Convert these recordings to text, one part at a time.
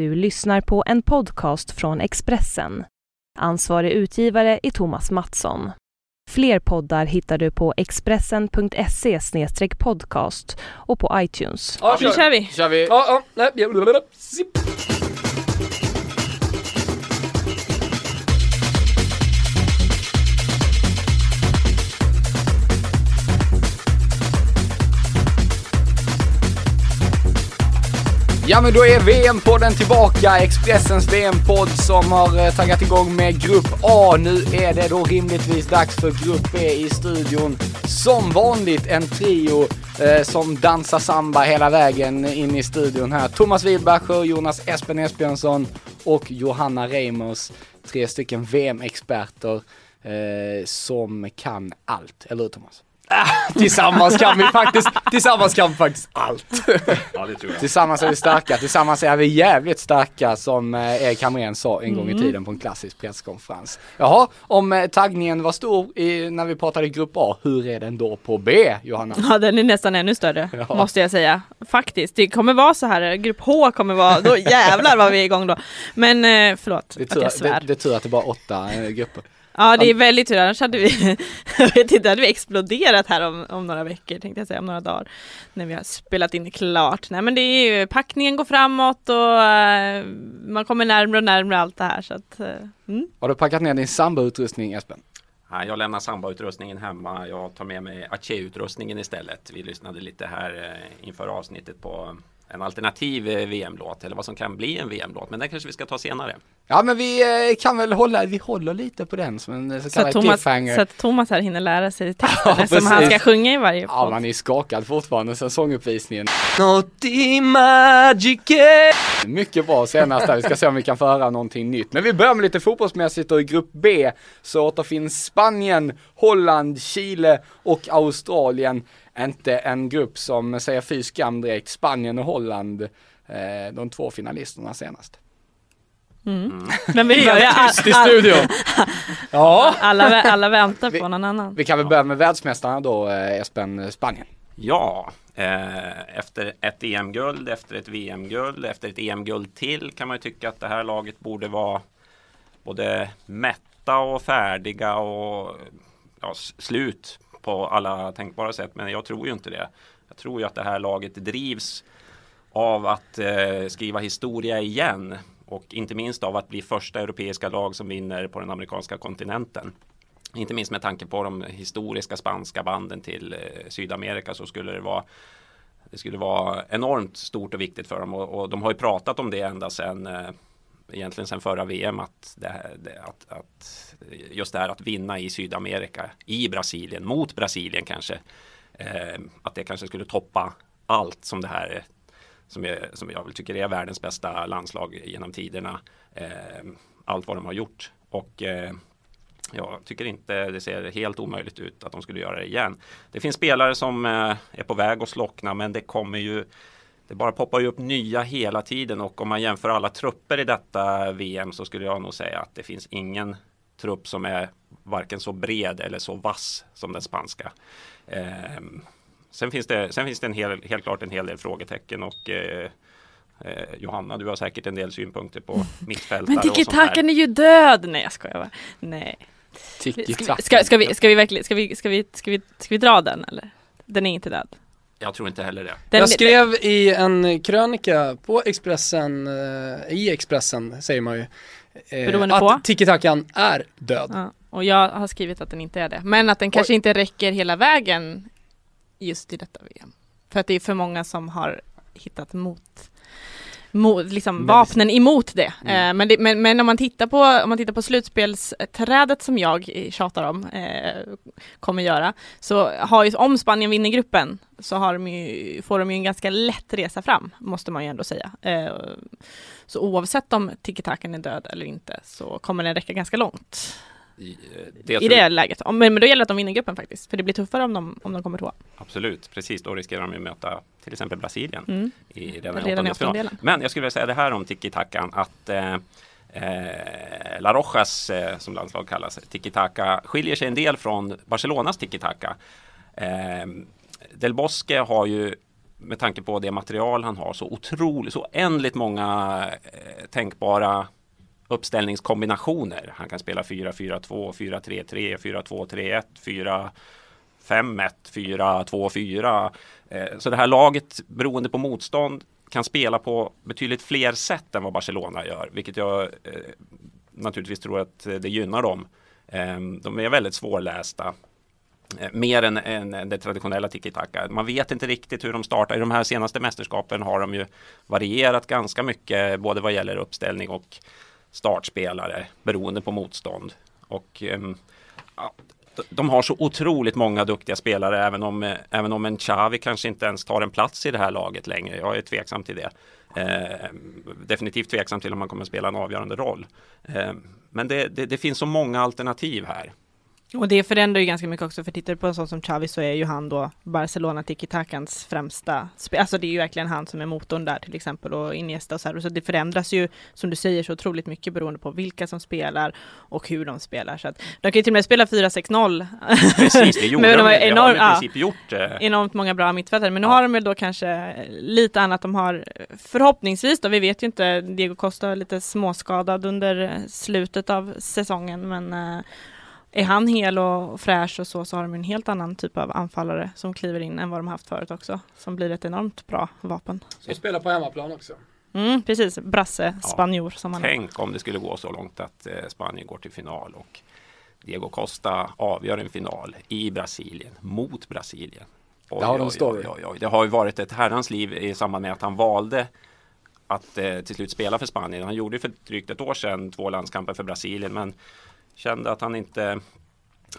Du lyssnar på en podcast från Expressen. Ansvarig utgivare är Thomas Mattsson. Fler poddar hittar du på expressen.se podcast och på iTunes. Ja, Nu kör vi! Kör vi. Ja, ja, nej, Ja men då är VM-podden tillbaka, Expressens VM-podd som har eh, taggat igång med Grupp A. Nu är det då rimligtvis dags för Grupp B i studion. Som vanligt en trio eh, som dansar samba hela vägen in i studion här. Thomas Widbacher, Jonas Espen Esbjörnsson och Johanna Reimers. Tre stycken VM-experter eh, som kan allt, eller hur Thomas? Tillsammans kan vi faktiskt, tillsammans kan vi faktiskt allt. Ja, det tror jag. Tillsammans är vi starka, tillsammans är vi jävligt starka som eh, Erik Hamrén sa en gång i tiden på en klassisk presskonferens. Jaha, om eh, taggningen var stor i, när vi pratade grupp A, hur är den då på B, Johanna? Ja den är nästan ännu större, Ja. måste jag säga. Faktiskt, det kommer vara så här, grupp H kommer vara, då jävlar var vi är igång då. Men eh, förlåt Det är att tur, jag det, svär. det är tur att det bara är åtta eh, grupper. Ja det är väldigt tur, annars hade vi, jag vet inte, hade vi exploderat här om, om några veckor tänkte jag säga, om några dagar. När vi har spelat in klart. Nej men det är ju, packningen går framåt och eh, man kommer närmare och närmare allt det här så att, eh, mm. Har du packat ner din sambautrustning Espen? Nej, jag lämnar sambautrustningen hemma. Jag tar med mig Ache-utrustningen istället. Vi lyssnade lite här eh, inför avsnittet på en alternativ eh, VM-låt eller vad som kan bli en VM-låt. Men den kanske vi ska ta senare. Ja men vi eh, kan väl hålla, vi håller lite på den som en eh, så kallad Thomas, cliffhanger. så att Thomas här hinner lära sig texten Ja, som han ska sjunga i varje Ja podd. man är skakad fortfarande sen sånguppvisningen. Naughty Magic Mycket bra senast där. Vi ska se om vi kan få höra någonting nytt. Men vi börjar med lite fotbollsmässigt och i grupp B så återfinns Spanien, Holland, Chile och Australien. Inte en grupp som säger fy skam direkt. Spanien och Holland, eh, de två finalisterna senast. Men vi all, tyst i studion. Ja, alla, alla väntar på någon annan. Vi kan väl börja med världsmästarna då, eh, Espen, Spanien. Ja, eh, efter ett EM-guld, efter ett VM-guld, efter ett EM-guld till kan man ju tycka att det här laget borde vara både mätta och färdiga och ja, slut på alla tänkbara sätt. Men jag tror ju inte det. Jag tror ju att det här laget drivs av att eh, skriva historia igen och inte minst av att bli första europeiska lag som vinner på den amerikanska kontinenten. Inte minst med tanke på de historiska spanska banden till eh, Sydamerika så skulle det vara det skulle vara enormt stort och viktigt för dem och, och de har ju pratat om det ända sedan eh, egentligen sedan förra VM att, det här, det, att, att just det här att vinna i Sydamerika i Brasilien mot Brasilien kanske eh, att det kanske skulle toppa allt som det här är som jag, som jag väl tycker är världens bästa landslag genom tiderna. Eh, allt vad de har gjort. Och eh, jag tycker inte det ser helt omöjligt ut att de skulle göra det igen. Det finns spelare som eh, är på väg att slockna men det kommer ju det bara poppar ju upp nya hela tiden och om man jämför alla trupper i detta VM så skulle jag nog säga att det finns ingen trupp som är varken så bred eller så vass som den spanska. Ehm, sen finns det, sen finns det en hel, helt klart en hel del frågetecken och eh, eh, Johanna, du har säkert en del synpunkter på mittfältare Men tiki-takan är ju död! Nej jag skojar bara. Nej. Ska, ska, ska, vi, ska vi verkligen, ska vi, ska vi, ska vi, ska vi dra den eller? Den är inte död. Jag tror inte heller det. Den, jag skrev i en krönika på Expressen, eh, i Expressen säger man ju, eh, att tiki-takan är död. Ja, och jag har skrivit att den inte är det. Men att den kanske inte räcker hela vägen just i detta VM. För att det är för många som har hittat mot, mot liksom vapnen emot det. Mm. Eh, men, det men, men om man tittar på, om man tittar på slutspelsträdet som jag tjatar om, eh, kommer göra, så har ju, om Spanien vinner gruppen så har de ju, får de ju en ganska lätt resa fram, måste man ju ändå säga. Eh, så oavsett om tiki-takan är död eller inte så kommer den räcka ganska långt I, eh, det i tror- det läget. Om- Men, men då gäller det att de vinner gruppen faktiskt, för det blir tuffare om de, om de kommer tvåa. Absolut, precis. Då riskerar de ju att möta till exempel Brasilien Mm. i redan, Redan i åttondelen. Men jag skulle vilja säga det här om tiki-takan att eh, eh, La Rojas, eh, som landslag kallas, tiki-taka skiljer sig en del från Barcelonas tiki-taka. Eh, Del Bosque har ju med tanke på det material han har så otroligt, så oändligt många eh, tänkbara uppställningskombinationer. Han kan spela 4-4-2, 4-3-3, 4-2-3-1, 4-5-1, 4-2-4. Så det här laget, beroende på motstånd, kan spela på betydligt fler sätt än vad Barcelona gör, vilket jag eh, naturligtvis tror att eh, det gynnar dem. Ehm, de är väldigt svårlästa. Eh, mer än, än det traditionella tiki-taka. Man vet inte riktigt hur de startar. I de här senaste mästerskapen har de ju varierat ganska mycket både vad gäller uppställning och startspelare beroende på motstånd. Och ehm, ja, de har så otroligt många duktiga spelare även om, eh, även om en Xavi kanske inte ens tar en plats i det här laget längre. Jag är tveksam till det. Eh, definitivt tveksam till om man kommer att spela en avgörande roll. Eh, men det, det, det, finns så många alternativ här. Och det förändrar ju ganska mycket också, för tittar du på en sån som Xavi så är ju han då Barcelona tiki-takans främsta spel. Alltså det är ju verkligen han som är motorn där till exempel och Iniesta och så här. Så det förändras ju, som du säger, så otroligt mycket beroende på vilka som spelar och hur de spelar. Så att de kan ju till och med spela 4-6-0. Precis, det gjorde de. Det enorm, har i princip ja, gjort. Eh. Enormt många bra mittfältare, men nu ja. har de väl då kanske lite annat. De har förhoppningsvis då, vi vet ju inte, Diego Costa lite småskadad under slutet av säsongen, men uh, är han hel och fräsch och så, så har de en helt annan typ av anfallare som kliver in än vad de haft förut också. Som blir ett enormt bra vapen. Som spelar på hemmaplan också. Mm, precis, brasse, ja, spanjor som han Tänk om det skulle gå så långt att eh, Spanien går till final och Diego Costa avgör en final i Brasilien mot Brasilien. Oj, det har de oj, oj, oj, Det har ju varit ett herrans liv i samband med att han valde att eh, till slut spela för Spanien. Han gjorde för drygt ett år sedan två landskamper för Brasilien men kände att han inte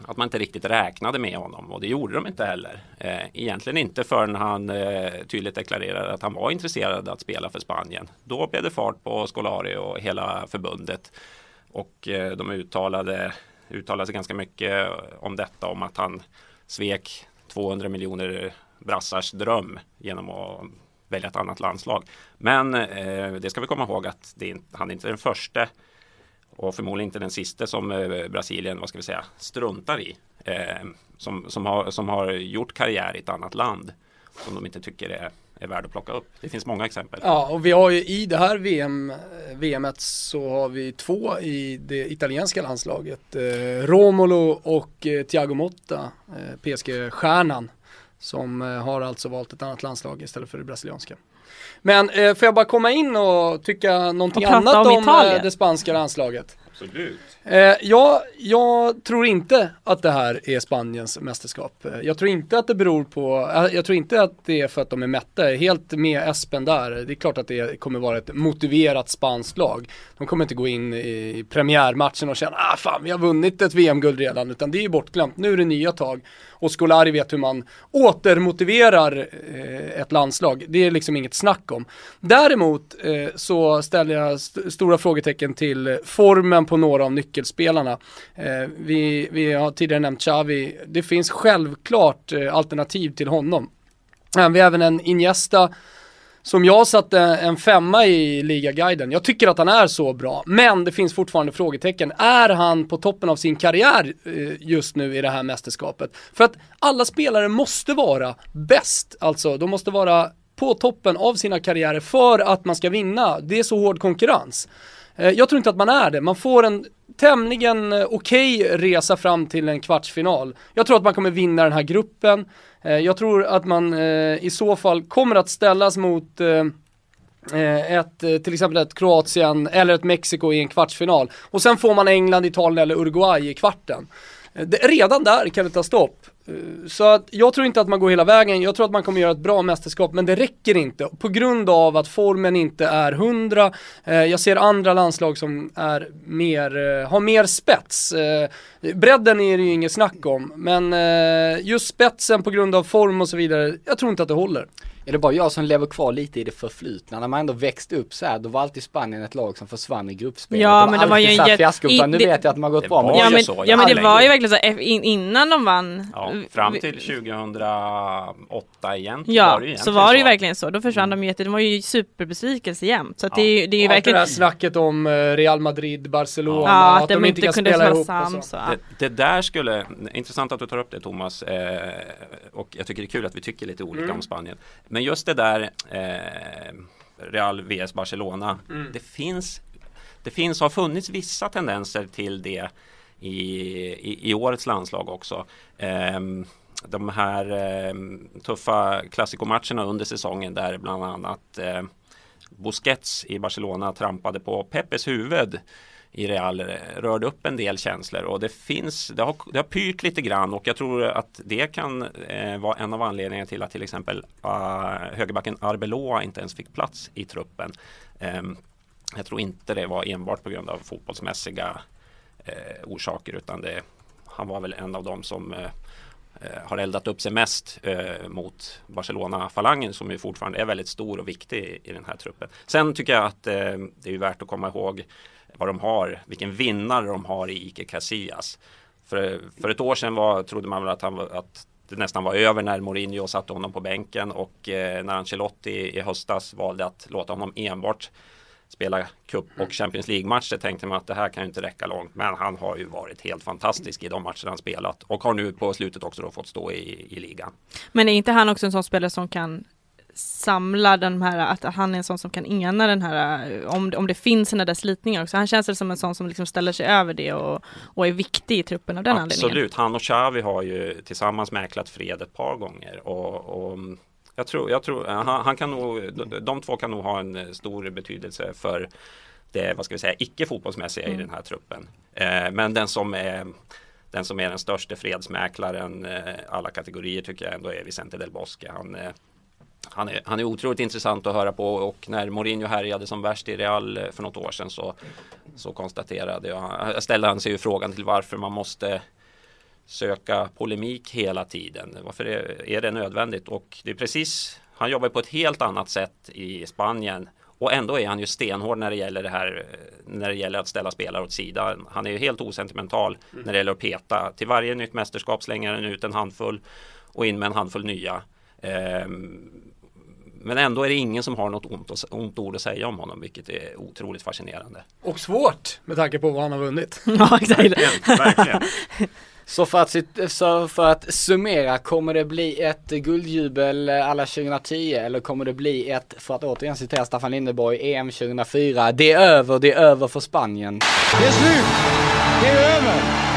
att man inte riktigt räknade med honom och det gjorde de inte heller. Eh, egentligen inte förrän han eh, tydligt deklarerade att han var intresserad att spela för Spanien. Då blev det fart på Scolari och hela förbundet och eh, de uttalade, uttalade sig ganska mycket om detta om att han svek 200 miljoner brassars dröm genom att välja ett annat landslag. Men eh, det ska vi komma ihåg att det, han är inte den första och förmodligen inte den sista som eh, Brasilien, vad ska vi säga, struntar i. Eh, som, som, har, som har gjort karriär i ett annat land som de inte tycker är, är värd att plocka upp. Det finns många exempel. Ja, och vi har ju i det här VM, VMet så har vi två i det italienska landslaget. Eh, Romolo och eh, Thiago Motta, eh, PSG-stjärnan, som eh, har alltså valt ett annat landslag istället för det brasilianska. Men eh, får jag bara komma in och tycka någonting och annat om, om eh, det spanska landslaget? Absolut. Eh, ja, jag tror inte att det här är Spaniens mästerskap. Eh, jag tror inte att det beror på, eh, jag tror inte att det är för att de är mätta. Helt med Espen där. Det är klart att det kommer vara ett motiverat spanskt lag. De kommer inte gå in i premiärmatchen och känna, ah fan vi har vunnit ett VM-guld redan, utan det är ju bortglömt. Nu är det nya tag. Och Scolari vet hur man återmotiverar eh, ett landslag. Det är liksom inget snack om. Däremot eh, så ställer jag st stora frågetecken till formen på några av nyckelspelarna. Eh, vi, vi har tidigare nämnt Xavi. Det finns självklart eh, alternativ till honom. vi har även en Iniesta som jag satte eh, en femma i ligaguiden. Jag tycker att han är så bra, men det finns fortfarande frågetecken. Är han på toppen av sin karriär eh, just nu i det här mästerskapet? För att alla spelare måste vara bäst, alltså de måste vara på toppen av sina karriärer för att man ska vinna. Det är så hård konkurrens. Eh, jag tror inte att man är det. Man får en tämligen eh, okej okay resa fram till en kvartsfinal. Jag tror att man kommer vinna den här gruppen. Eh, jag tror att man i så fall kommer att ställas mot ett, till exempel ett Kroatien eller ett Mexiko i en kvartsfinal. Och sen får man England, Italien eller Uruguay i kvarten. redan där kan det ta stopp. Så att jag tror inte att man går hela vägen, jag tror att man kommer göra ett bra mästerskap, men det räcker inte på grund av att formen inte är hundra. Eh, jag ser andra landslag som är mer, eh, har mer spets. Eh, bredden är det ju inget snack om, men just spetsen på grund av form och så vidare, jag tror inte att det håller. Är det bara jag som lever kvar lite i det förflutna? När man ändå växte upp så här, då var alltid Spanien ett lag som försvann i gruppspelet. Ja, men det var ju en jätte... Nu det, vet jag att de har gått bra. Men ja, men, så, ja, men det var ju verkligen så innan de vann. Ja, fram till 2008 egentligen. Ja, var det så var det ju verkligen så. Då försvann mm. de jätte, de var ju superbesvikelse jämt. Så att ja. det, det är ju ja, verkligen. Det här snacket om eh, Real Madrid, Barcelona, ja, att, att de, inte kunde spela ihop. Sams, så. det, det, där skulle, intressant att du tar upp det Thomas, eh, och jag tycker det är kul att vi tycker lite olika mm. om Spanien. Men just det där eh, Real vs Barcelona. Mm. Det finns det finns, har funnits vissa tendenser till det i, i, i årets landslag också. Eh, de här eh, tuffa klassikomatcherna under säsongen där bland annat eh, Busquets i Barcelona trampade på Peppes huvud i Real rörde upp en del känslor och det finns, det har, det har pyrt lite grann och jag tror att det kan eh, vara en av anledningarna till att till exempel uh, högerbacken Arbeloa inte ens fick plats i truppen. Um, jag tror inte det var enbart på grund av fotbollsmässiga eh, orsaker utan det, han var väl en av dem som eh, eh, har eldat upp sig mest eh, mot Barcelona-falangen som ju fortfarande är väldigt stor och viktig i den här truppen. Sen tycker jag att eh, det är värt att komma ihåg vad de har, vilken vinnare de har i Ike Casillas. För, för ett år sedan var, trodde man väl att, han, att det nästan var över när Mourinho satte honom på bänken och eh, när Ancelotti i höstas valde att låta honom enbart spela cup och Champions League-matcher tänkte man att det här kan ju inte räcka långt. Men han har ju varit helt fantastisk i de matcher han spelat och har nu på slutet också då fått stå i, i ligan. Men är inte han också en sån spelare som kan samla den här, att han är en sån som kan ena den här, om, om det finns sådana där slitningar också. Han känns som en sån som liksom ställer sig över det och, och är viktig i truppen av den Absolut. anledningen. Absolut, han och Xavi har ju tillsammans mäklat fred ett par gånger och, och jag tror, jag tror han, han, kan nog, de två kan nog ha en stor betydelse för det, vad ska vi säga, icke fotbollsmässiga mm. i den här truppen. Eh, men den som är den som är den största fredsmäklaren eh, alla kategorier tycker jag ändå är Vicente del Bosque. Han, eh, han, är, han är otroligt intressant att höra på och när Mourinho härjade som värst i Real eh, för något år sedan så, så konstaterade jag, jag ställde han sig ju frågan till varför man måste söka polemik hela tiden. Varför är, är det nödvändigt? Och det är precis, han jobbar på ett helt annat sätt i Spanien och ändå är han ju stenhård när det gäller det här när det gäller att ställa spelare åt sidan. Han är ju helt osentimental mm. när det gäller att peta. Till varje nytt mästerskap slänger han ut en handfull och in med en handfull nya. Ehm, men ändå är det ingen som har något ont, ont ord att säga om honom, vilket är otroligt fascinerande. Och svårt med tanke på vad han har vunnit. ja, exakt. Verkligen, verkligen. Så för, att, så för att summera, kommer det bli ett guldjubel alla 2010 eller kommer det bli ett, för att återigen citera Staffan Lindeborg, EM 2004, det är över, det är över för Spanien. Det är slut! Det är över!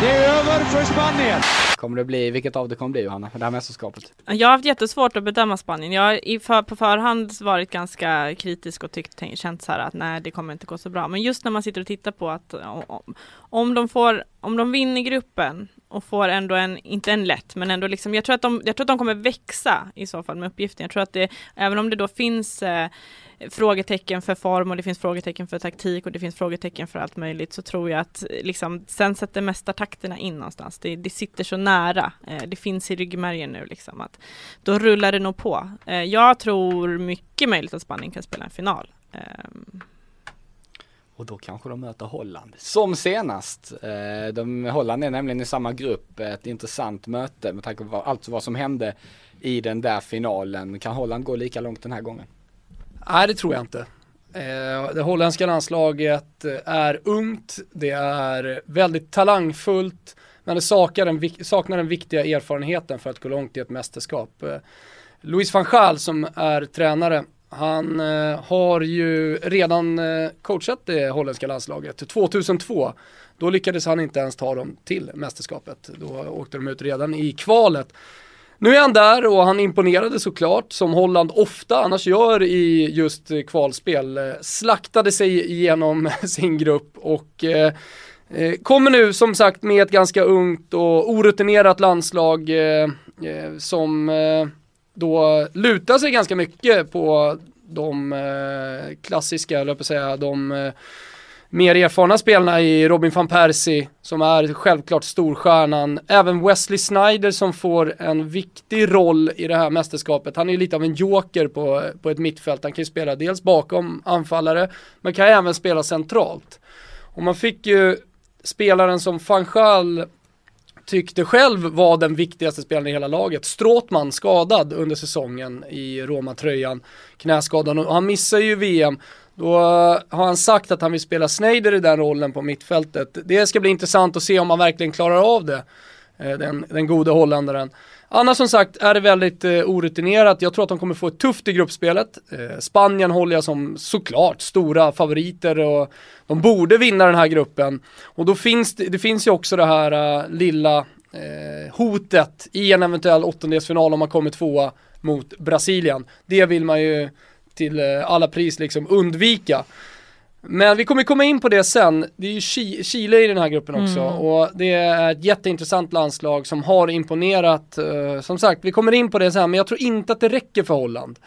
Det är över för Spanien! Kommer det bli, vilket av det kommer bli Johanna, det här mästerskapet? Jag har haft jättesvårt att bedöma Spanien. Jag har för, på förhand varit ganska kritisk och tyckt, tänkt, känt så här att nej, det kommer inte gå så bra. Men just när man sitter och tittar på att om, om de får, om de vinner gruppen och får ändå en, inte en lätt, men ändå liksom, jag tror att de, jag tror att de kommer växa i så fall med uppgiften. Jag tror att det, även om det då finns eh, frågetecken för form och det finns frågetecken för taktik och det finns frågetecken för allt möjligt så tror jag att liksom, sen sätter mesta takterna in någonstans. Det, det sitter så nära. Eh, det finns i ryggmärgen nu liksom. Att då rullar det nog på. Eh, jag tror mycket möjligt att Spanien kan spela en final. Ehm, och då kanske de möter Holland. Som senast. Eh, de, Holland är nämligen i samma grupp. Ett intressant möte med tanke på allt vad som hände i den där finalen. Kan Holland gå lika långt den här gången? Nej, det tror jag inte. Eh, det holländska landslaget eh, är ungt, det är väldigt talangfullt, men det saknar den, saknar den viktiga erfarenheten för att gå långt i ett mästerskap. Louis van Gaal som är tränare, han eh, har ju redan eh, coachat det holländska landslaget 2002. Då lyckades han inte ens ta dem till mästerskapet. Då åkte de ut redan i kvalet. Nu är han där och han imponerade såklart, som Holland ofta annars gör i just kvalspel. Eh, slaktade sig igenom sin grupp och eh, eh, kommer nu som sagt med ett ganska ungt och orutinerat landslag eh som eh, då lutar sig ganska mycket på de eh, klassiska, eller på att säga, de eh, mer erfarna spelarna i Robin van Persie som är självklart storstjärnan. Även Wesley Snyder som får en viktig roll i det här mästerskapet. Han är ju lite av en joker på, på ett mittfält. Han kan ju spela dels bakom anfallare men kan även spela centralt. Och man fick ju spelaren som van tyckte själv var den viktigaste spelaren i hela laget. Stråtman skadad under säsongen i Roma-tröjan, knäskadan och han missar ju VM. Då eh, har han sagt att han vill spela Sneijder i den rollen på mittfältet. Det ska bli intressant att se om han verkligen klarar av det. Eh, den, den gode holländaren. Annars som sagt är det väldigt eh, orutinerat. Jag tror att de kommer få ett tufft i gruppspelet. Eh, Spanien håller jag som såklart stora favoriter och de borde vinna den här gruppen. Och då finns det, det finns ju också det här eh, lilla eh, hotet i en eventuell åttondelsfinal om man kommer tvåa mot Brasilien. Det vill man ju till eh, alla pris liksom undvika. Men vi kommer komma in på det sen. Det är ju Chile i den här gruppen också mm. och det är ett jätteintressant landslag som har imponerat. Uh, som sagt, vi kommer in på det sen men jag tror inte att det räcker för Holland.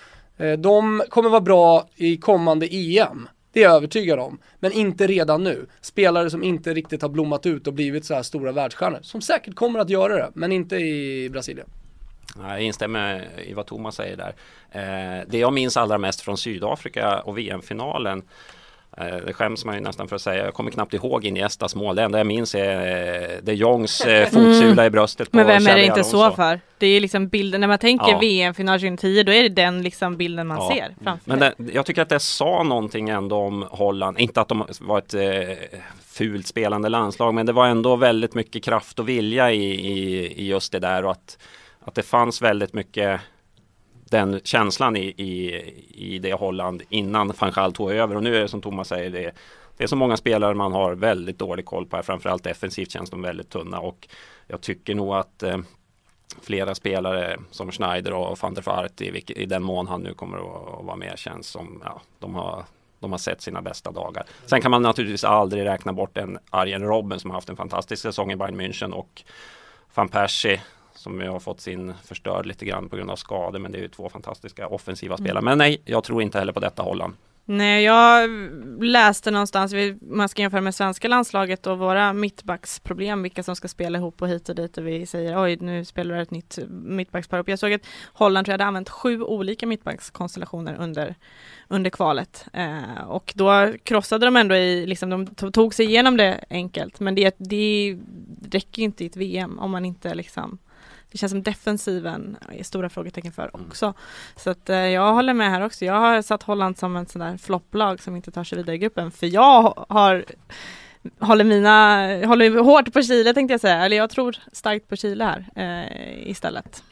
Uh, de kommer vara bra i kommande EM. Det är jag övertygad om. Men inte redan nu. Spelare som inte riktigt har blommat ut och blivit så här stora världsstjärnor. Som säkert kommer att göra det, men inte i Brasilien. Jag instämmer i vad Thomas säger där. Eh, det jag minns allra mest från Sydafrika och VM-finalen Eh, det skäms man ju nästan för att säga. Jag kommer knappt ihåg Iniestas mål. Det enda jag minns är eh, de Jongs eh, fotsula mm. i bröstet. Men vem är det inte så för? Det är liksom bilden, när man tänker ja. VM-final 2010, då är det den liksom bilden man ja. ser framför Men det, jag tycker att det sa någonting ändå om Holland. Inte att de var ett eh, fult spelande landslag, men det var ändå väldigt mycket kraft och vilja i, i, i just det där och att, att det fanns väldigt mycket den känslan i, i, i det Holland innan van Gaal tog över. Och nu är det som Thomas säger, det, det är så många spelare man har väldigt dålig koll på. Här. Framförallt defensivt känns de väldigt tunna och jag tycker nog att eh, flera spelare som Schneider och van der Vaart i, i den mån han nu kommer att, att vara med känns som ja, de har de har sett sina bästa dagar. Sen kan man naturligtvis aldrig räkna bort en Arjen Robben som har haft en fantastisk säsong i Bayern München och van Persie som ju har fått sin förstörd lite grann på grund av skador. Men det är ju två fantastiska offensiva mm. spelare. Men nej, jag tror inte heller på detta Holland. Nej, jag läste någonstans, man ska jämföra med svenska landslaget och våra mittbacksproblem, vilka som ska spela ihop och hit och dit och vi säger oj, nu spelar ett nytt mittbackspar upp. Jag såg att Holland tror jag hade använt sju olika mittbackskonstellationer under, under kvalet eh, och då krossade de ändå i, liksom de tog sig igenom det enkelt, men det, det räcker inte i ett VM om man inte liksom det känns som defensiven är stora frågetecken för mm. också. Så att eh, jag håller med här också. Jag har satt Holland som en sån där flopplag som inte tar sig vidare i gruppen. För jag har håller mina, håller hårt på Chile tänkte jag säga. Eller jag tror starkt på Chile här eh, istället.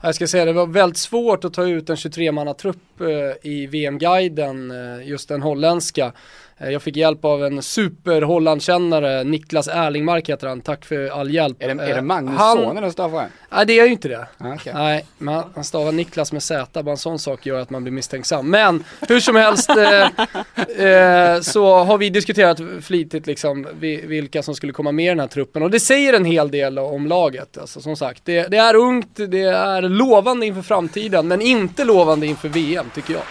Jag ska säga det var väldigt svårt att ta ut en 23-mannatrupp eh, i VM-guiden, eh, just den holländska. Eh, jag fick hjälp av en super Niklas Erlingmark heter han, tack för all hjälp. Är det, är det Magnus han, son eller stavar Nej det är ju inte det. Ah, okay. Nej, men han stavar Niklas med Z, bara en sån sak gör att man blir misstänksam. Men hur som helst eh, eh, så har vi diskuterat flitigt liksom vilka som skulle komma med i den här truppen och det säger en hel del om laget. Alltså som sagt, det, det är ungt, det är lovande inför framtiden men inte lovande inför VM tycker jag.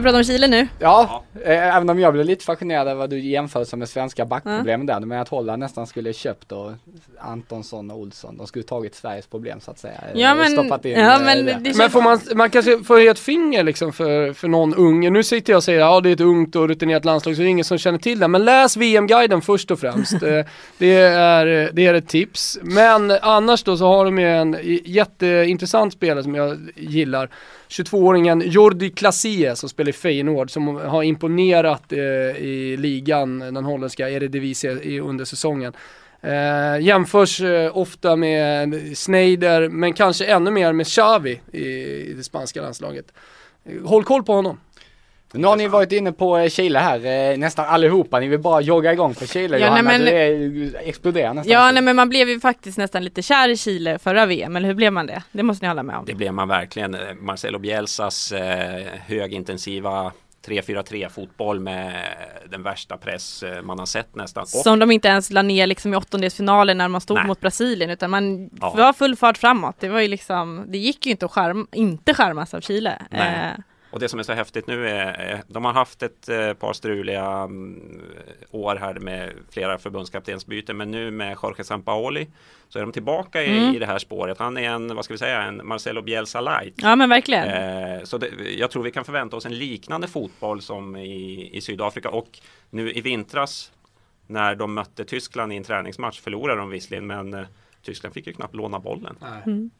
Vi prata om Chile nu? Ja, eh, även om jag blev lite fascinerad över vad du jämför med svenska backproblemen mm. där. Men att Holland nästan skulle köpt och Antonsson och Olsson. De skulle tagit Sveriges problem så att säga. Ja men, Stoppat in, ja, eh, men, det. Det men får man, man kanske får ge ett finger liksom för, för någon ung. Nu sitter jag och säger ja det är ett ungt och rutinerat landslag så det är ingen som känner till det. Men läs VM-guiden först och främst. Eh, det, är, det är ett tips. Men annars då så har de ju en jätteintressant spelare som jag gillar. 22-åringen Jordi Klasie som spelar i Feyenoord som har imponerat eh, i ligan, den holländska Eredivisie under säsongen. Eh, jämförs eh, ofta med Sneijder, men kanske ännu mer med Xavi i, i det spanska landslaget. Eh, håll koll på honom. Nu har ni varit inne på eh, Chile här, eh, nästan allihopa. Ni vill bara jogga igång för Chile ja, Johanna. Nej, men, du exploderar nästan. Ja, nej men man blev ju faktiskt nästan lite kär i Chile förra VM, eller hur blev man det? Det måste ni hålla med om. Det blev man verkligen. Marcelo Bielsas eh, högintensiva 3-4-3 fotboll med den värsta press eh, man har sett nästan. Som de inte ens la ner liksom i åttondelsfinalen när man stod Nej. mot Brasilien utan man ja. var full fart framåt. Det var ju liksom, det gick ju inte att skärm, inte skärmas av Chile. Nej. Eh, och det som är så häftigt nu är, de har haft ett eh, par struliga mm, år här med flera förbundskaptensbyten, men nu med Jorge Sampaoli så är de tillbaka i, mm. i det här spåret. Han är en, vad ska vi säga, en Marcelo Bielsa light. Ja men verkligen. Eh, så det, jag tror vi kan förvänta oss en liknande fotboll som i, i Sydafrika och nu i vintras när de mötte Tyskland i en träningsmatch förlorade de visserligen men eh, Tyskland fick ju knappt låna bollen. Mm.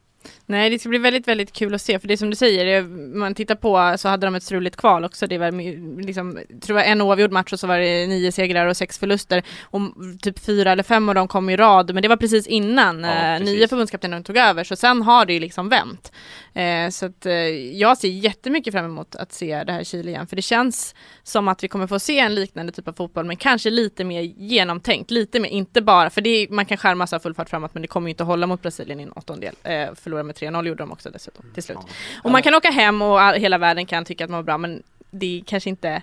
Nej, det ska bli väldigt, väldigt kul att se, för det som du säger, man tittar på så hade de ett struligt kval också. Det var liksom, jag tror var en oavgjord match och så var det nio segrar och sex förluster. Och typ fyra eller fem av dem kom i rad, men det var precis innan ja, eh, precis. nya förbundskaptenen tog över, så sen har det ju liksom vänt. Eh, så att eh, jag ser jättemycket fram emot att se det här Chile igen, för det känns som att vi kommer få se en liknande typ av fotboll, men kanske lite mer genomtänkt, lite mer, inte bara, för det är, man kan skärma av full fart framåt, men det kommer ju inte hålla mot Brasilien i en åttondel. Eh, förlora med 3-0 gjorde de också dessutom till slut. Och man kan åka hem och hela världen kan tycka att man var bra men det är kanske inte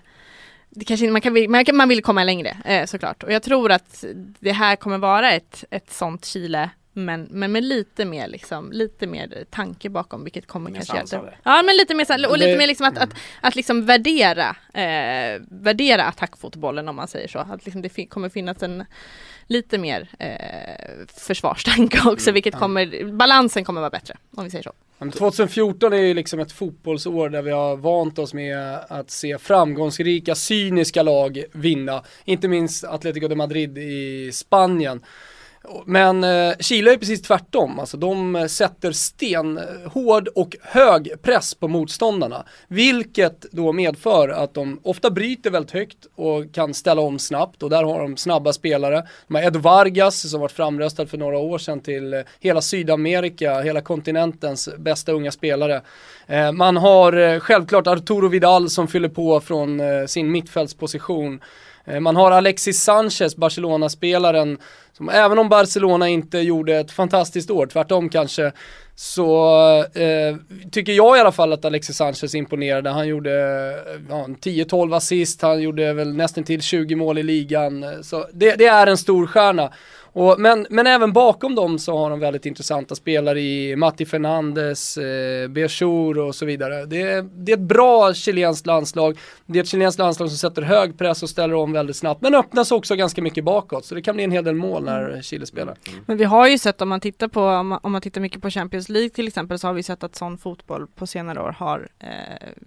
det kanske, man, kan, man, man vill komma längre eh, såklart och jag tror att det här kommer vara ett, ett sånt Chile men, men med lite mer liksom, lite mer tanke bakom vilket kommer mer kanske hjälpa. Ja men lite mer och det, lite mer liksom att, att, att liksom värdera, eh, värdera attackfotbollen om man säger så. Att liksom det kommer finnas en lite mer eh, försvarstanke också, mm, vilket kommer, balansen kommer vara bättre om vi säger så. 2014 är ju liksom ett fotbollsår där vi har vant oss med att se framgångsrika, cyniska lag vinna. Inte minst Atletico de Madrid i Spanien. Men eh, Chile är precis tvärtom, alltså de eh, sätter stenhård och hög press på motståndarna. Vilket då medför att de ofta bryter väldigt högt och kan ställa om snabbt och där har de snabba spelare. De har Ed Vargas som varit framröstad för några år sedan till eh, hela Sydamerika, hela kontinentens bästa unga spelare. Eh, man har eh, självklart Arturo Vidal som fyller på från eh, sin mittfältsposition. Eh, man har Alexis Sanchez, Barcelona-spelaren, som även om Barcelona inte gjorde ett fantastiskt år, tvärtom kanske, så eh, tycker jag i alla fall att Alexis Sanchez imponerade. Han gjorde eh, ja, 10-12 assist, han gjorde väl nästan till 20 mål i ligan. Eh, så det, det är en stor stjärna. Och, men, men även bakom dem så har de väldigt intressanta spelare i Matti Fernandes, eh, Bechur och så vidare. Det, det är ett bra chilenskt landslag. Det är ett chilenskt landslag som sätter hög press och ställer om väldigt snabbt. Men öppnas också ganska mycket bakåt. Så det kan bli en hel del mål när mm. Chile spelar. Mm. Men vi har ju sett om man tittar på, om man, om man tittar mycket på Champions League till exempel, så har vi sett att sån fotboll på senare år har eh,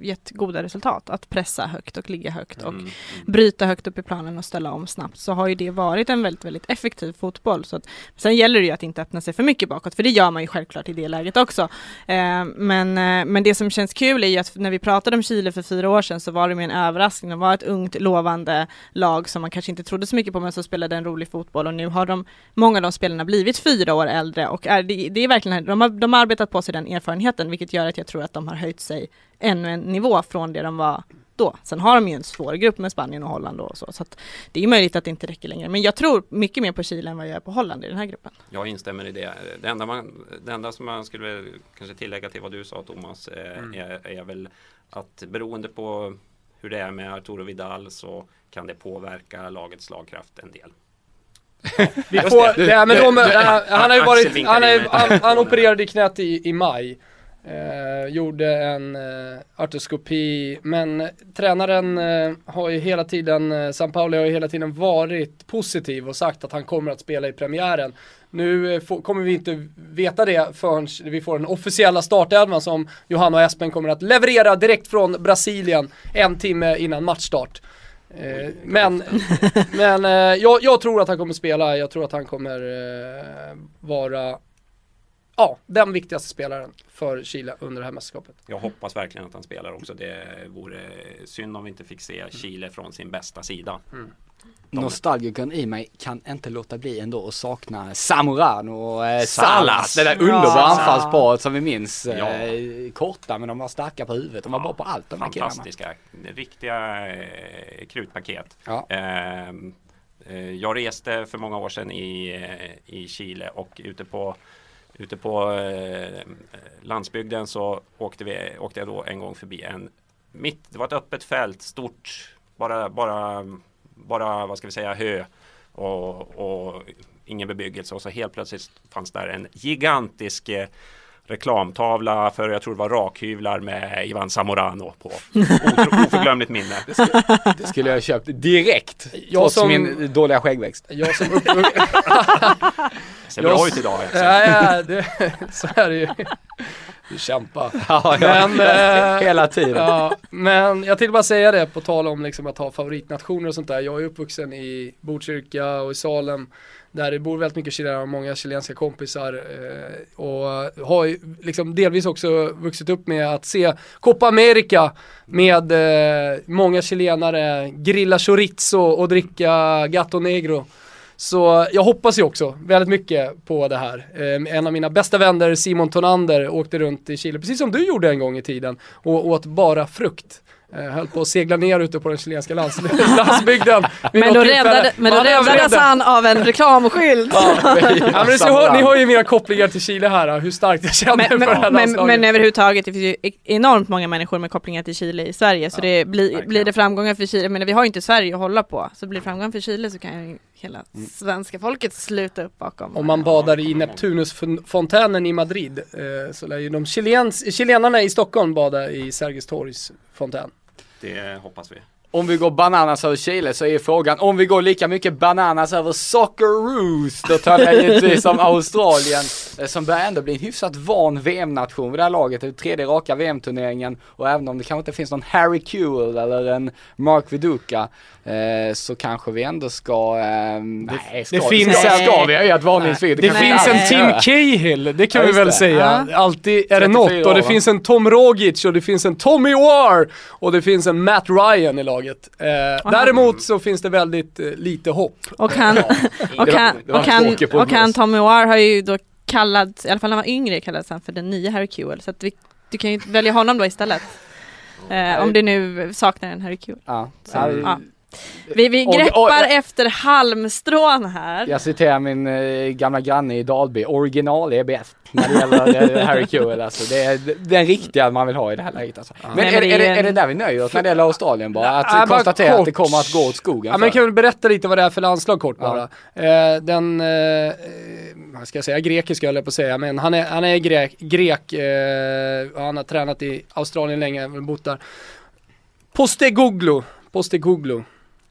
gett goda resultat. Att pressa högt och ligga högt och mm. bryta högt upp i planen och ställa om snabbt. Så har ju det varit en väldigt, väldigt effektiv fotboll fotboll. Så att, sen gäller det ju att inte öppna sig för mycket bakåt, för det gör man ju självklart i det läget också. Eh, men, eh, men det som känns kul är ju att när vi pratade om Chile för fyra år sedan så var det med en överraskning. De var ett ungt lovande lag som man kanske inte trodde så mycket på men som spelade en rolig fotboll och nu har de, många av de spelarna blivit fyra år äldre och är, det, det är verkligen, de har, de har arbetat på sig den erfarenheten vilket gör att jag tror att de har höjt sig ännu en nivå från det de var då. Sen har de ju en svår grupp med Spanien och Holland och så, så att det är möjligt att det inte räcker längre. Men jag tror mycket mer på Chile än vad jag gör på Holland i den här gruppen. Jag instämmer i det. Det enda, man, det enda som man skulle kanske tillägga till vad du sa Thomas eh, mm. är, är väl att beroende på hur det är med Arturo Vidal så kan det påverka lagets slagkraft en del. Vi får, det, men de, han har ju varit, han, han, han opererade i knät i, i maj. Eh, gjorde en eh, artroskopi, men tränaren eh, har ju hela tiden, eh, San Pauli har ju hela tiden varit positiv och sagt att han kommer att spela i premiären. Nu eh, får, kommer vi inte veta det förrän vi får den officiella startelvan som Johanna och Espen kommer att leverera direkt från Brasilien en timme innan matchstart. Eh, men men eh, jag, jag, tror att han kommer spela, jag tror att han kommer vara ja, den viktigaste spelaren för Chile under det här mästerskapet. Jag hoppas verkligen att han spelar också. Det vore synd om vi inte fick se Chile från sin bästa sida. Mm. Nostalgikern i mig kan inte låta bli ändå att sakna Zamorano och eh, Salas. Det där underbara ja. anfallsparet som vi minns. Ja. Eh, korta men de var starka på huvudet. De var ja. bra på allt de här Fantastiska. Riktiga eh, krutpaket. Ja. Ehm, eh, jag reste för många år sedan i, eh, i Chile och ute på Ute på eh, landsbygden så åkte, vi, åkte jag då en gång förbi en mitt, det var ett öppet fält, stort, bara, bara, bara vad ska vi säga, hö och, och ingen bebyggelse och så helt plötsligt fanns där en gigantisk eh, reklamtavla för jag tror det var rakhyvlar med Ivan Zamorano på. Oförglömligt minne. Det skulle, det skulle jag ha köpt direkt. Jag trots som, min dåliga skäggväxt. Jag som upp... Ser bra ut idag. Ja, ja, det, så är det ju. Du kämpar. Ja, ja. Men, äh, Hela tiden. Ja, men jag tänkte bara säga det på tal om liksom att ha favoritnationer och sånt där. Jag är uppvuxen i Botkyrka och i Salem där det bor väldigt mycket chilenare och många chilenska kompisar eh, och har liksom delvis också vuxit upp med att se Copa America med eh, många chilenare grilla chorizo och dricka gato negro. Så jag hoppas ju också väldigt mycket på det här. Eh, en av mina bästa vänner, Simon Tonander, åkte runt i Chile, precis som du gjorde en gång i tiden, och åt bara frukt. Eh, höll på att segla ner ute på den chilenska lands landsbygden. Men då, räddade, men då räddades han av en reklamskylt. Ja, Ja, men ni, hör, ni hör ju mina kopplingar till Chile här, hur starkt jag känner Men, för det här men, men, men överhuvudtaget, det finns ju e- enormt många människor med kopplingar till Chile i Sverige, så det blir, blir det framgångar för Chile, men vi har ju inte Sverige att hålla på, så blir det framgångar för Chile så kan ju hela svenska folket sluta upp bakom. Om man badar i Neptunusfontänen i Madrid så så lär ju de chilens, chilenarna i Stockholm bada i Sergels torgs fontän. Det hoppas vi. Om vi går bananas över Chile så är frågan om vi går lika mycket bananas över Socceroos. Då tar jag givetvis som Australien eh, som börjar ändå bli en hyfsat van VM-nation vid det här laget. Det är tredje raka VM-turneringen och även om det kanske inte finns någon Harry Kewell eller en Mark Viduka eh, så kanske vi ändå ska, eh, nej, ska, det finns ska, en- ska vi höja ett varningsfinger? Det vi finns en Tim. Cahill, det kan Ja, vi väl det. säga. Alltid är det 34 något och det finns en Tom Rogic och det finns en Tommy War och det finns en Matt Ryan i laget. Eh, han- däremot så finns det väldigt eh, lite hopp. Och han, och och och Tommy War har ju då kallad, i alla fall när han var yngre kallades han för den nya Harry Kewell, så att vi, du kan ju välja honom då istället. Eh, om du nu saknar en Harry Kewell. Ja. Så, Ja, ja. Vi, vi Och- greppar och- efter halmstrån här. Jag citerar min eh, gamla granne i Dalby, original är bäst när det gäller eh, Harry Kewell alltså. Det är den riktiga man vill ha i det här läget alltså. Men, Nej, är, men är, det är är det där vi nöjer oss när det gäller Australien bara? Att bara konstatera att det kommer att gå åt skogen Ja, men kan väl berätta lite vad det är för landslag kort Ja. bara. Eh, den, eh, vad ska jag säga, grekiska höll jag på att säga, men han är, han är grek, grek eh, och han har tränat i Australien länge, bott där. Postecoglou, Postecoglou.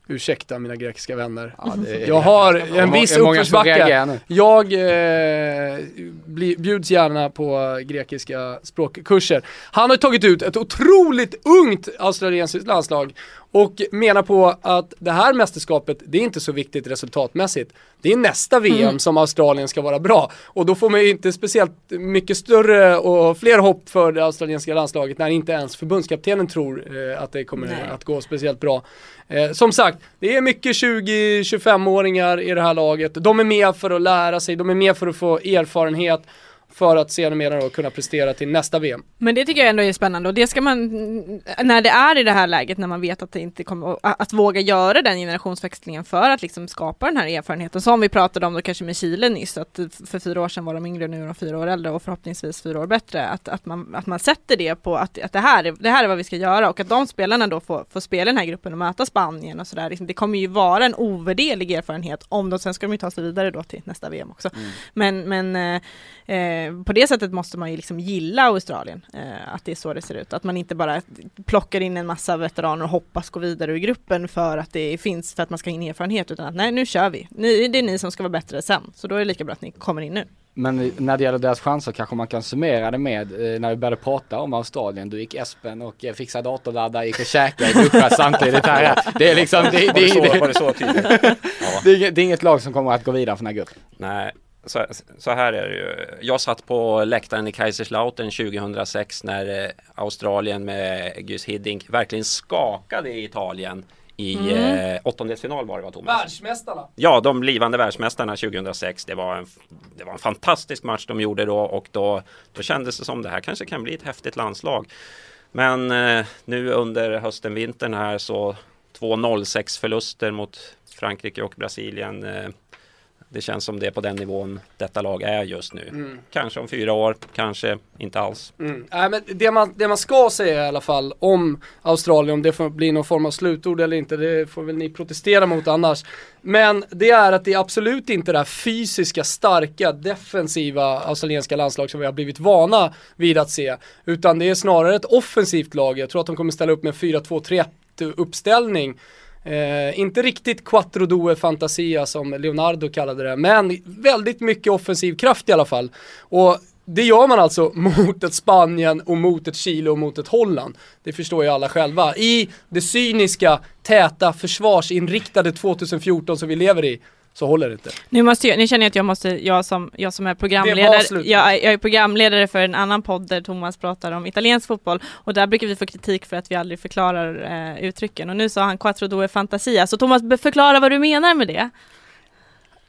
Ursäkta mina grekiska vänner. Ja, är- Jag har en viss uppförsbacke. Jag eh, bjuds gärna på grekiska språkkurser. Han har tagit ut ett otroligt ungt australiensiskt landslag och menar på att det här mästerskapet, det är inte så viktigt resultatmässigt. Det är nästa VM som Australien ska vara bra och då får man ju inte speciellt mycket större och fler hopp för det australiensiska landslaget när inte ens förbundskaptenen tror eh, att det kommer Nej. att gå speciellt bra. Eh, som sagt, det är mycket 20-25-åringar i det här laget. De är med för att lära sig, de är med för att få erfarenhet för att sedermera då kunna prestera till nästa VM. Men det tycker jag ändå är spännande och det ska man, när det är i det här läget när man vet att det inte kommer, att, våga göra den generationsväxlingen för att liksom skapa den här erfarenheten som vi pratade om då kanske med Chile nyss, att för fyra år sedan var de yngre, nu är de fyra år äldre och förhoppningsvis fyra år bättre, att, att, man, att man sätter det på att, att det, här är, det här är vad vi ska göra och att de spelarna då får, får spela i den här gruppen och möta Spanien och sådär, liksom, det kommer ju vara en ovärderlig erfarenhet om de, sen ska de ju ta sig vidare då till nästa VM också. Men, men eh, Eh, på det sättet måste man ju liksom gilla Australien, eh, att det är så det ser ut. Att man inte bara plockar in en massa veteraner och hoppas gå vidare ur gruppen för att det finns, för att man ska ha in erfarenhet, utan att nej, nu kör vi. Ni, det är ni som ska vara bättre sen, så då är det lika bra att ni kommer in nu. Men när det gäller deras chanser kanske man kan summera det med eh, när vi började prata om Australien. Du gick Espen och eh, fixade datorladdare, gick och käkade, duschade samtidigt här. Det är liksom, det, det är inget lag som kommer att gå vidare från den här gruppen. Nej, så, så här är det ju. Jag satt på läktaren i Kaiserslautern 2006 när eh, Australien med Gus Hiddink verkligen skakade i Italien i Mm. eh, åttondelsfinal var det va Thomas? Världsmästarna! Ja, de blivande världsmästarna 2006. Det var, en, det var en fantastisk match de gjorde då och då, då kändes det som det här kanske kan bli ett häftigt landslag. Men eh, nu under hösten, vintern här så två 0-6 förluster mot Frankrike och Brasilien. Eh, det känns som det är på den nivån detta lag är just nu. Kanske om fyra år, kanske inte alls. Mm. Nej, men det, man, det man ska säga i alla fall om Australien, om det får bli någon form av slutord eller inte, det får väl ni protestera mot annars. Men det är att det är absolut inte det här fysiska, starka, defensiva australienska landslag som vi har blivit vana vid att se. Utan det är snarare ett offensivt lag. Jag tror att de kommer ställa upp med 4-2-3-1 uppställning. Eh, inte riktigt quattro due fantasia som Leonardo kallade det, men väldigt mycket offensiv kraft i alla fall. Och det gör man alltså mot ett Spanien och mot ett Chile och mot ett Holland. Det förstår ju alla själva. I det cyniska, täta, försvarsinriktade 2014 som vi lever i, så håller det inte. Nu, måste jag, nu känner jag att jag måste, jag som, jag som är programledare, jag, är- jag är programledare för en annan podd där Thomas pratar om italiensk fotboll och där brukar vi få kritik för att vi aldrig förklarar eh, uttrycken och nu sa han quattro due fantasia, så Thomas förklara vad du menar med det.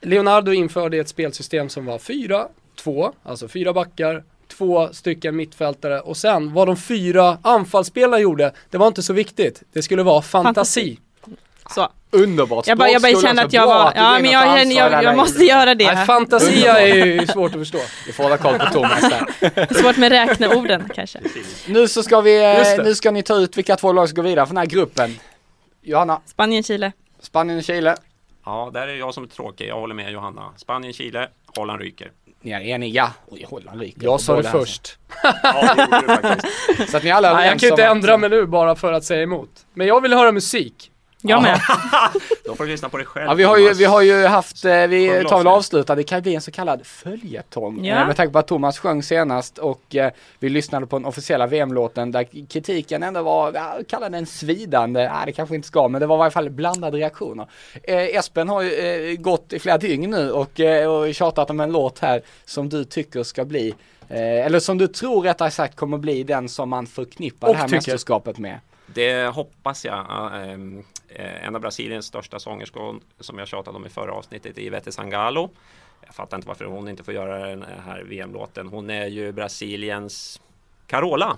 Leonardo införde ett spelsystem som var 4-2, alltså fyra backar, två stycken mittfältare och sen vad de fyra anfallsspelarna gjorde, det var inte så viktigt. Det skulle vara fantasi. Så. Underbart. Jag bara, jag bara kände så att jag var, ja men jag, jag, jag, jag måste göra det. Nej, fantasia är ju svårt att förstå. Vi får hålla koll på Thomas där. Svårt med räkneorden kanske. Nu så ska vi, eh, nu ska ni ta ut vilka två lag som går vidare från den här gruppen. Johanna, Spanien, Chile. Spanien och Chile. Ja, där är jag som är tråkig. Jag håller med Johanna. Spanien, Chile, Holland ryker. Ni är eniga. Oj, Holland ryker. Jag sa det först. Ja, det gjorde du faktiskt. Så att ni alla är Nej, jag kan ju inte ändra mig nu bara för att säga emot. Men jag vill höra musik. Jag med. Då får du lyssna på dig själv. Ja, vi har ju, Thomas. vi har ju haft, eh, vi tar väl avsluta, det kan ju bli en så kallad följetong. Ja. Eh, Med tanke på att Thomas sjöng senast och eh, vi lyssnade på den officiella VM-låten där kritiken ändå var, ja, kalla den svidande, nej det kanske inte ska, men det var i varje fall blandade reaktioner. Eh, Espen har ju eh, gått i flera dygn nu och, eh, och tjatat om en låt här som du tycker ska bli, eh, eller som du tror rättare sagt kommer bli den som man förknippar Och det här tycker. mästerskapet med. Det hoppas jag. Ehm, eh, En av Brasiliens största sångerskor som jag tjatade om i förra avsnittet är Ivete Sangalo. Jag fattar inte varför hon inte får göra den här VM-låten. Hon är ju Brasiliens Carola.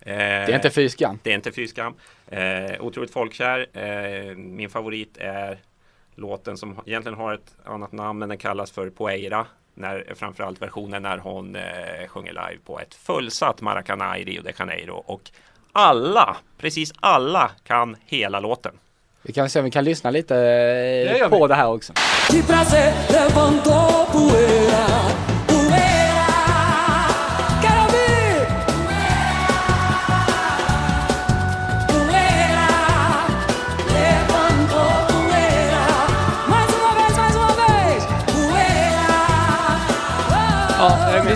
Eh, Det är inte fy skam. Det är inte fy skam. Eh, otroligt folkkär. Eh, min favorit är låten som egentligen har ett annat namn men den kallas för Poeira. När, framförallt versionen när hon eh, sjunger live på ett fullsatt Maracanã i Rio de Janeiro. Och alla, precis alla kan hela låten. Vi kan se om vi kan lyssna lite Det eh, gör på vi. det här också.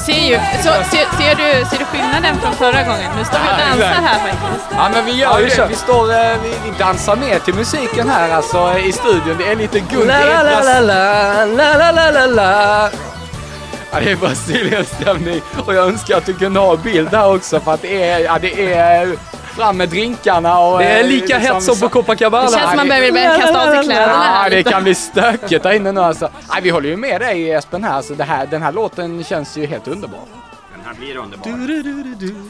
Ser ju, så, ser, ser, du, ser du skillnaden från förra gången? Nu står vi och dansar här faktiskt. Ja men vi gör Ja, ju vi det. Vi står, eh, vi, vi dansar med till musiken här alltså i studion. Det är lite guld. La Det la är la la la la la la la la Ja, det är Brasiliens stämning och jag önskar att du kunde ha bild här också för att det är, ja, det är fram med drinkarna och... Det är eh, lika liksom- hett som på Copacabana. Det känns som man behöver börja kasta av sig kläderna Ja, här. det kan bli stökigt där inne nu alltså. Nej, vi håller ju med dig Espen här, så det här, den här låten känns ju helt underbar. Den här blir underbar.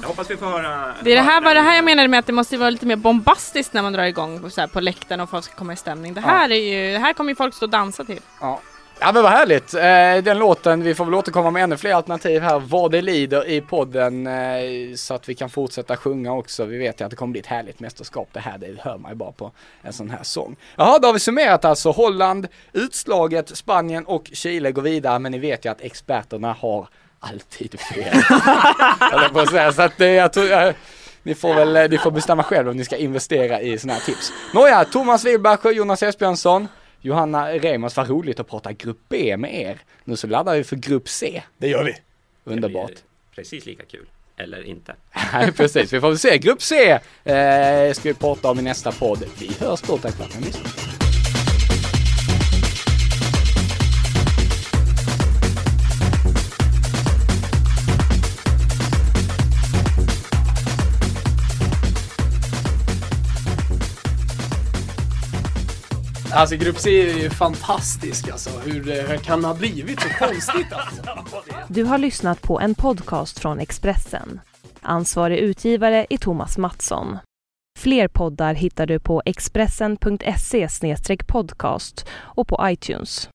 Jag hoppas vi får höra. Det är det här, var det här jag menade med att det måste vara lite mer bombastiskt när man drar igång så här, på läktaren och folk ska komma i stämning. Det här, är ju, det här kommer ju folk stå och dansa till. Ja. Ja men vad härligt. Eh, den låten, vi får väl återkomma med ännu fler alternativ här vad det lider i podden eh, så att vi kan fortsätta sjunga också. Vi vet ju att det kommer bli ett härligt mästerskap det här, det hör man ju bara på en sån här sång. Jaha, då har vi summerat alltså Holland, utslaget, Spanien och Chile går vidare men ni vet ju att experterna har alltid fel. Höll jag på att säga. Så att det jag tror, jag, ni får väl, ni får bestämma själv om ni ska investera i såna här tips. Nåja, Thomas Wilbacher, Jonas Esbjörnsson, Johanna Reimers, vad roligt att prata grupp B med er. Nu så laddar vi för grupp C. Det gör vi. Underbart. Det blir Precis lika kul. Eller inte. Nej, precis. Vi får väl se. Grupp C eh, ska vi prata om i nästa podd. Vi hörs då. Tack för att ni lyssnade. Alltså grupp C är ju fantastisk alltså. Hur eh, det kan ha blivit så konstigt alltså. Du har lyssnat på en podcast från Expressen. Ansvarig utgivare är Thomas Mattsson. Fler poddar hittar du på expressen.se podcast och på iTunes.